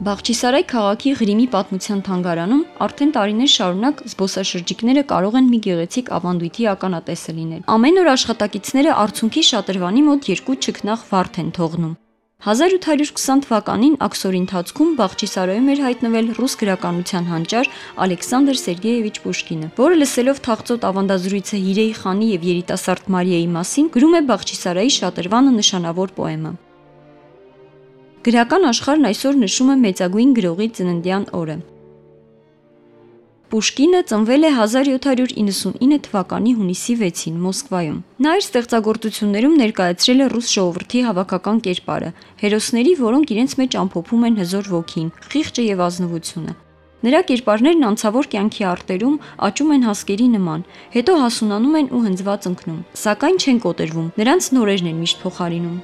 Բաղջիսարայ քաղաքի Ղրիմի պատմության թանգարանում արդեն տարիներ շարունակ զբոսաշրջիկները կարող են մի գեղեցիկ ավանդույթի ականատեսը լինել։ Ամեն օր աշխատակիցները արցունքի շատրվանի մոտ երկու ճկնաղ վարդ են թողնում։ 1820 թվականին աքսորի ընթացքում Բաղջիսարայում էր հայտնվել ռուս գրականության հանճար Ալեքսանդր Սերգեևիչ Պուշկինը, որը լսելով թաղծոտ ավանդազրույցը Հիրեի խանի եւ երիտասարդ Մարիայի մասին, գրում է Բաղջիսարայի շատրվանը նշանավոր պոեմը։ Գրական աշխարհն այսօր նշում է մեծագույն գրողի ծննդյան օրը։ Պուշկինը ծնվել է 1799 թվականի հունիսի 6-ին Մոսկվայում։ Նա իր ստեղծագործություններում ներկայացրել է ռուս ժողովրդի հավաքական կերպարը, հերոսների, որոնք իրենց մեջ ամփոփում են հզոր ոգին, խիղճը եւ ազնվությունը։ Նրա կերպարներն անցավոր կյանքի արտերում աճում են հասկերի նման, հետո հասունանում են ու հնձված ընկնում, սակայն չեն կոտրվում։ Նրանց նորերն են միշտ փոխարինում։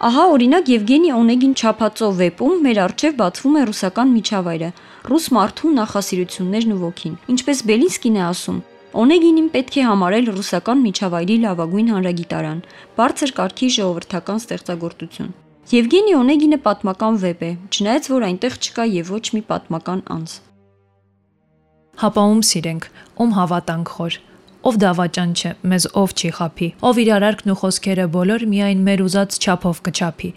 Ահա օրինակ Եվգենի Օնեգին չափածո վեպում մեր առջև բացվում է ռուսական միջավայրը, ռուս մարդու նախասիրություններն ու ոգին։ Ինչպես Բելինսկին է ասում, Օնեգինին պետք է համարել ռուսական միջավայրի լավագույն հանրագիտարան, բարձր կարգի ժողովրդական ստեղծագործություն։ Եվգենի Օնեգինը պատմական վեպ է, չնայած որ այնտեղ չկա եւ ոչ մի պատմական անձ։ Հապա ում սիրենք, ում հավատանք խոր ով դավաճան չէ, մեզ ով չի խափի, ով իր արարքն ու խոսքերը բոլոր միայն մեր ուզած չափով կչափի,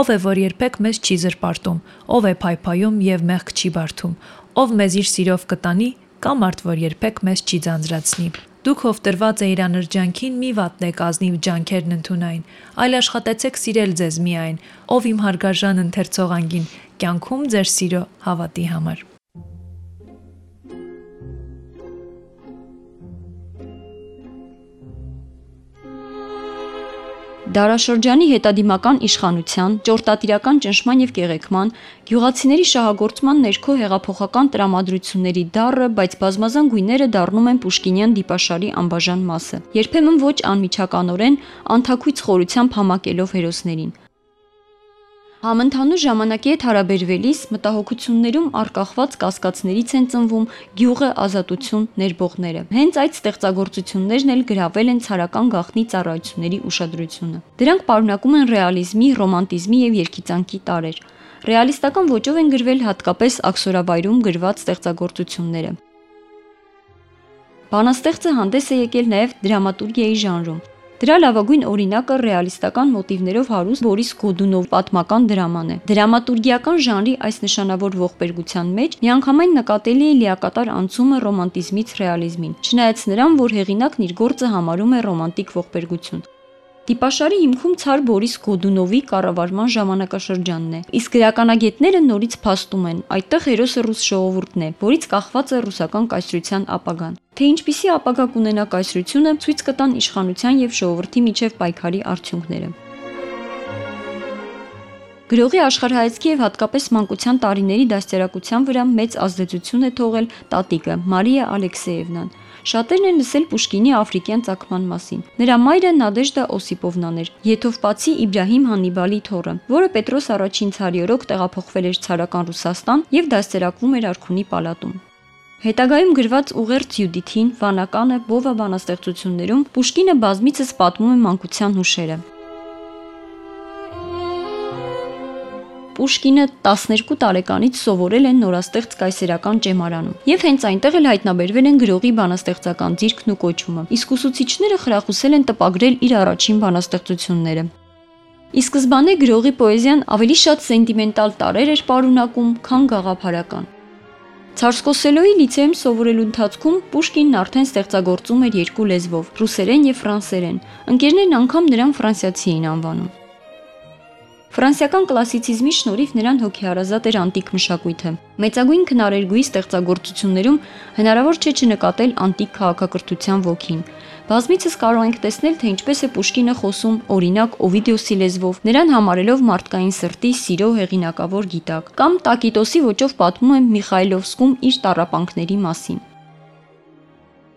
ով է, որ երբեք մեզ չի զրպարտում, ով է փայփայում եւ մեղք չի բարթում, ով մեզ իր սիրով կտանի, կամ արդ որ երբեք մեզ չի ձանձրացնի։ Դուք ով տրված է իր անրջանքին մի վատնեք ազնիվ ջանքերն ընդունային, այլ աշխատեցեք սիրել ձեզ միայն, ով իմ հարգարժան ընթերցող անգին, կյանքում ձեր սիրո հավատի համար։ Դարաշրջանի հետադիմական իշխանության, ճորտատիրական ճնշման եւ կեղեքման, գյուղացիների շահագործման ներքո հեղափոխական տրամադրությունների դառը, բայց բազմազան գույները դառնում են Պուշկինյան դիպաշարի անբաժան մասը։ Երբեմն ոչ անմիջականորեն, անթակույց խորությամբ համակելով հերոսներին։ Համընդհանուր ժամանակի հետ հարաբերվելիս մտահոգություններում արկախված կասկածներից են ծնվում գյուղը ազատություն ներբողները։ Հենց այդ ստեղծագործություններն էլ գրավել են ցարական գաղտնի ծառայությունների ուշադրությունը։ Դրանք պարունակում են ռեալիզմի, ռոմանտիզմի եւ երգիծանքի տարեր։ Ռեալիստական ոճով են գրվել հատկապես աքսորավայրում գրված ստեղծագործությունները։ Բանաստեղծը հանդես է եկել նաև դրամատուրգիայի ժանրում։ Դրա լավագույն օրինակը ռեալիստական մոտիվներով հարուստ Բորիս Գոդունով պատմական դրաման է։ Դրամատուրգիական ժանրի այս նշանավոր ողբերգության մեջ միանգամայն նկատելի է լիակատար անցումը ռոմանտիզմից ռեալիզմին, չնայած նրան, որ հեղինակն իր գործը համարում է ռոմանտիկ ողբերգություն։ Տիպաշարի հիմքում ցար Բորիս Գոդունովի կառավարման ժամանակաշրջանն է։ Իսկ գրականագետները նորից փաստում են, այդտեղ հերոսը ռուս ժողովուրդն է, որից կախված է ռուսական կայսրության ապագան։ Թե ինչպիսի ապագա կունենա կայսրությունը, ցույց կտան իշխանության եւ ժողովրդի միջև պայքարի արդյունքները։ Գրողի աշխարհայացքի եւ հատկապես մանկության տարիների դաստիարակության վրա մեծ ազդեցություն է թողել տատիկը Մարիա Ալեքսեևնան։ Շատերն են լսել Պուշկինի աֆրիկյան ցակման մասին։ Նրա մայրը Նադեժդա Օսիպովնան էր, Եթովպացի Իբրահիմ Հաննիբալի թոռը, որը Պետրոս առաջին ցարի օրոք տեղափոխվել էր ցարական Ռուսաստան եւ դաստիարակվում էր Արքունի պալատում։ Հետագայում գրված ուղերձ Յուդիթին, վանականը, բովա բանաստեղծություններում Պուշկինը բազմիցս պատմում է մանկության հուշերը։ Պուշկինը 12 տարեկանից սովորել է նորաստեղծ կայսերական ճեմարանում եւ հենց այնտեղ էլ հայտնաբերվել են գրողի բանաստեղծական ձիրքն ու կոչումը։ Իսկ ուսուցիչները խրախուսել են տպագրել իր առաջին բանաստեղծությունները։ Ի սկզբանե գրողի պոեզիան ավելի շատ սենտիմենտալ տարեր էր պարունակում, քան գաղափարական։ Ցարսկոսելոյի լիցեում սովորելու ընթացքում Պուշկինն արդեն ստեղծագործում էր երկու լեզվով՝ ռուսերեն եւ ֆրանսերեն։ Ընկերներն անգամ նրան ֆրանսիացի էին անվանում։ Ֆրանսիական կլասիցիզմի շնորհիվ նրան հոգեհարազատ էր անտիկ մշակույթը։ Մեծագույն քնարերգուի ստեղծագործություններում հնարավոր չէ չնկատել անտիկ քաղաքակրթության ոգին։ Բազմիցս կարող ենք տեսնել, թե ինչպես է Պուշկինը խոսում օրինակ Օվիդիոսի լեզվով, նրան համարելով մարդկային սրտի սիրո հեղինակավոր գիտակ, կամ Տակիտոսի ոճով պատմում է Միխայլովսկում իր տարապանքների մասին։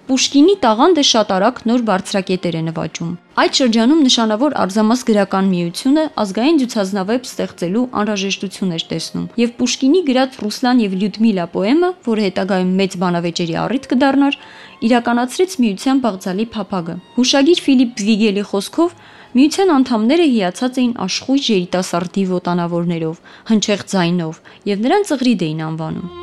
Պուշկինի տաղանդը շատ արագ նոր բարձրակետեր է նվաճում։ Այդ շրջանում նշանավոր արձամաս գրական միությունը ազգային ցուցազնավեբ ստեղծելու անհրաժեշտություն էր տեսնում, եւ Պուշկինի գրած Ռուսլան եւ Լյուդմիլա պոեմը, որը հետագայում մեծ բանավեճերի առիթ կդառնար, իրականացրեց միության բաղձալի փափագը։ Հուշագիր Ֆիլիպ Վիգելի խոսքով Միության անդամները հիացած էին աշխույժ երիտասարդի ոտանավորներով, հնչեղ ձայնով եւ նրան ծղրիդ էին անվանում։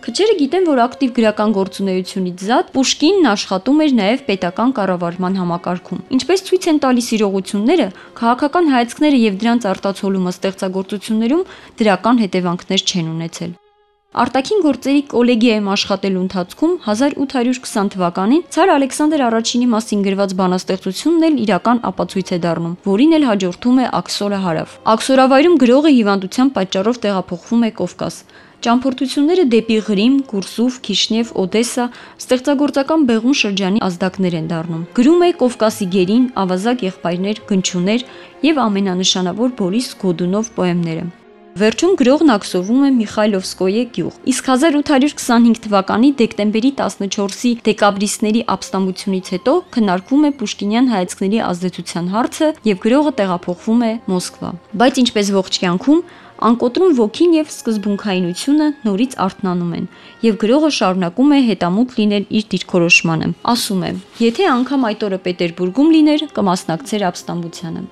Քչերը գիտեն, որ ակտիվ գրական գործունեությունից զատ Պուշկինն աշխատում էր նաև պետական կառավարման համակարգում։ Ինչպես ցույց են տալիս իրողությունները, քաղաքական հայացքները եւ դրանց արտացոլումը ստեղծագործություններում դրական հետևանքներ չեն ունեցել։ Արտաքին գործերի կոլեգիայում աշխատելու ընթացքում 1820 թվականին ցար Ալեքսանդր առաջինի մասին գրված բանաստեղծությունն էլ իրական ապացույց է դառնում, որին էլ հաջորդում է Աքսորը հարավ։ Աքսորավայրում գրողը հիվանդության պատճառով տեղափոխվում է Կովկաս։ Ճամփորդությունները դեպի Ղրիմ, Կուրսուվ, Քիշնև, Օդեսա ստեղծագործական բեղուն շրջանի ազդակներ են դառնում։ Գրում է Կովկասի գերին, ավազակ եղբայրներ, գնչուներ եւ ամենանշանավոր Բորիս Գոդունով պոեմները։ Վերջում գրողն ակսովում է Միխայլովսկոյե գյուղ։ Իսկ 1825 թվականի դեկտեմբերի 14-ի դեկաբրիստների ապստամբությունից հետո քննարկվում է Պուշկինյան հայացքների ազդեցության հարցը եւ գրողը տեղափոխվում է Մոսկվա։ Բայց ինչպես ողջ կյանքում անկոտրում ոգին եւ սկզբունքայինությունը նորից արթնանում են եւ գրողը շարունակում է հետամուտ լինել իր դիրքորոշմանը ասում է. Եթե անգամ այդ օրը պետերբուրգում լիներ կմասնակցեր ապստամբությանը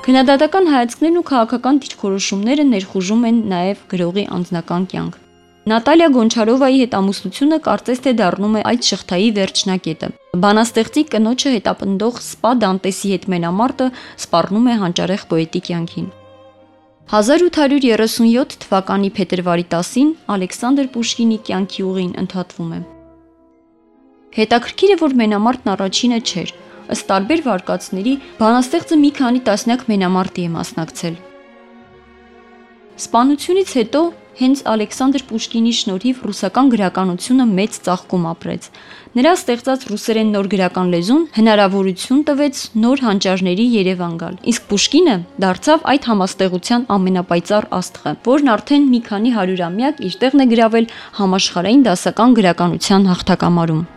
Քննադատական հայացքներն ու քաղաքական դիրքորոշումները ներխուժում են նաև գրողի անձնական կյանք։ Նատալիա Գոնչարովայի հետ ամուսնությունը կարծես թե դառնում է այդ շղթայի վերջնակետը։ Բանաստեղծի կնոջը հետապնդող Սպա Դանտեսի հետ մենամարտը սպառնում է հանճարեղ պոետի կյանքին։ 1837 թվականի փետրվարի 10-ին Ալեքսանդր Պուշկինի կյանքի ուղին ընդհատվում է։ Հետաքրքիր է, որ մենամարտն առաջինը չէր, ըստ տարբեր վարկածների բանաստեղծը մի քանի տասնյակ մենամարտի է մասնակցել։ Սպանությունից հետո հենց Ալեքսանդր Պուշկինի շնորհիվ ռուսական գրականությունը մեծ ծաղկում ապրեց։ Նրա ստեղծած ռուսերեն նոր գրական լեզուն հնարավորություն տվեց նոր հանճարների Երևան գալ։ Իսկ Պուշկինը դարձավ այդ համաստեղության ամենապայծառ աստղը, որն արդեն մի քանի հարյուրամյակ իր տեղն է գրավել համաշխարհային դասական գրականության հաղթակամարում։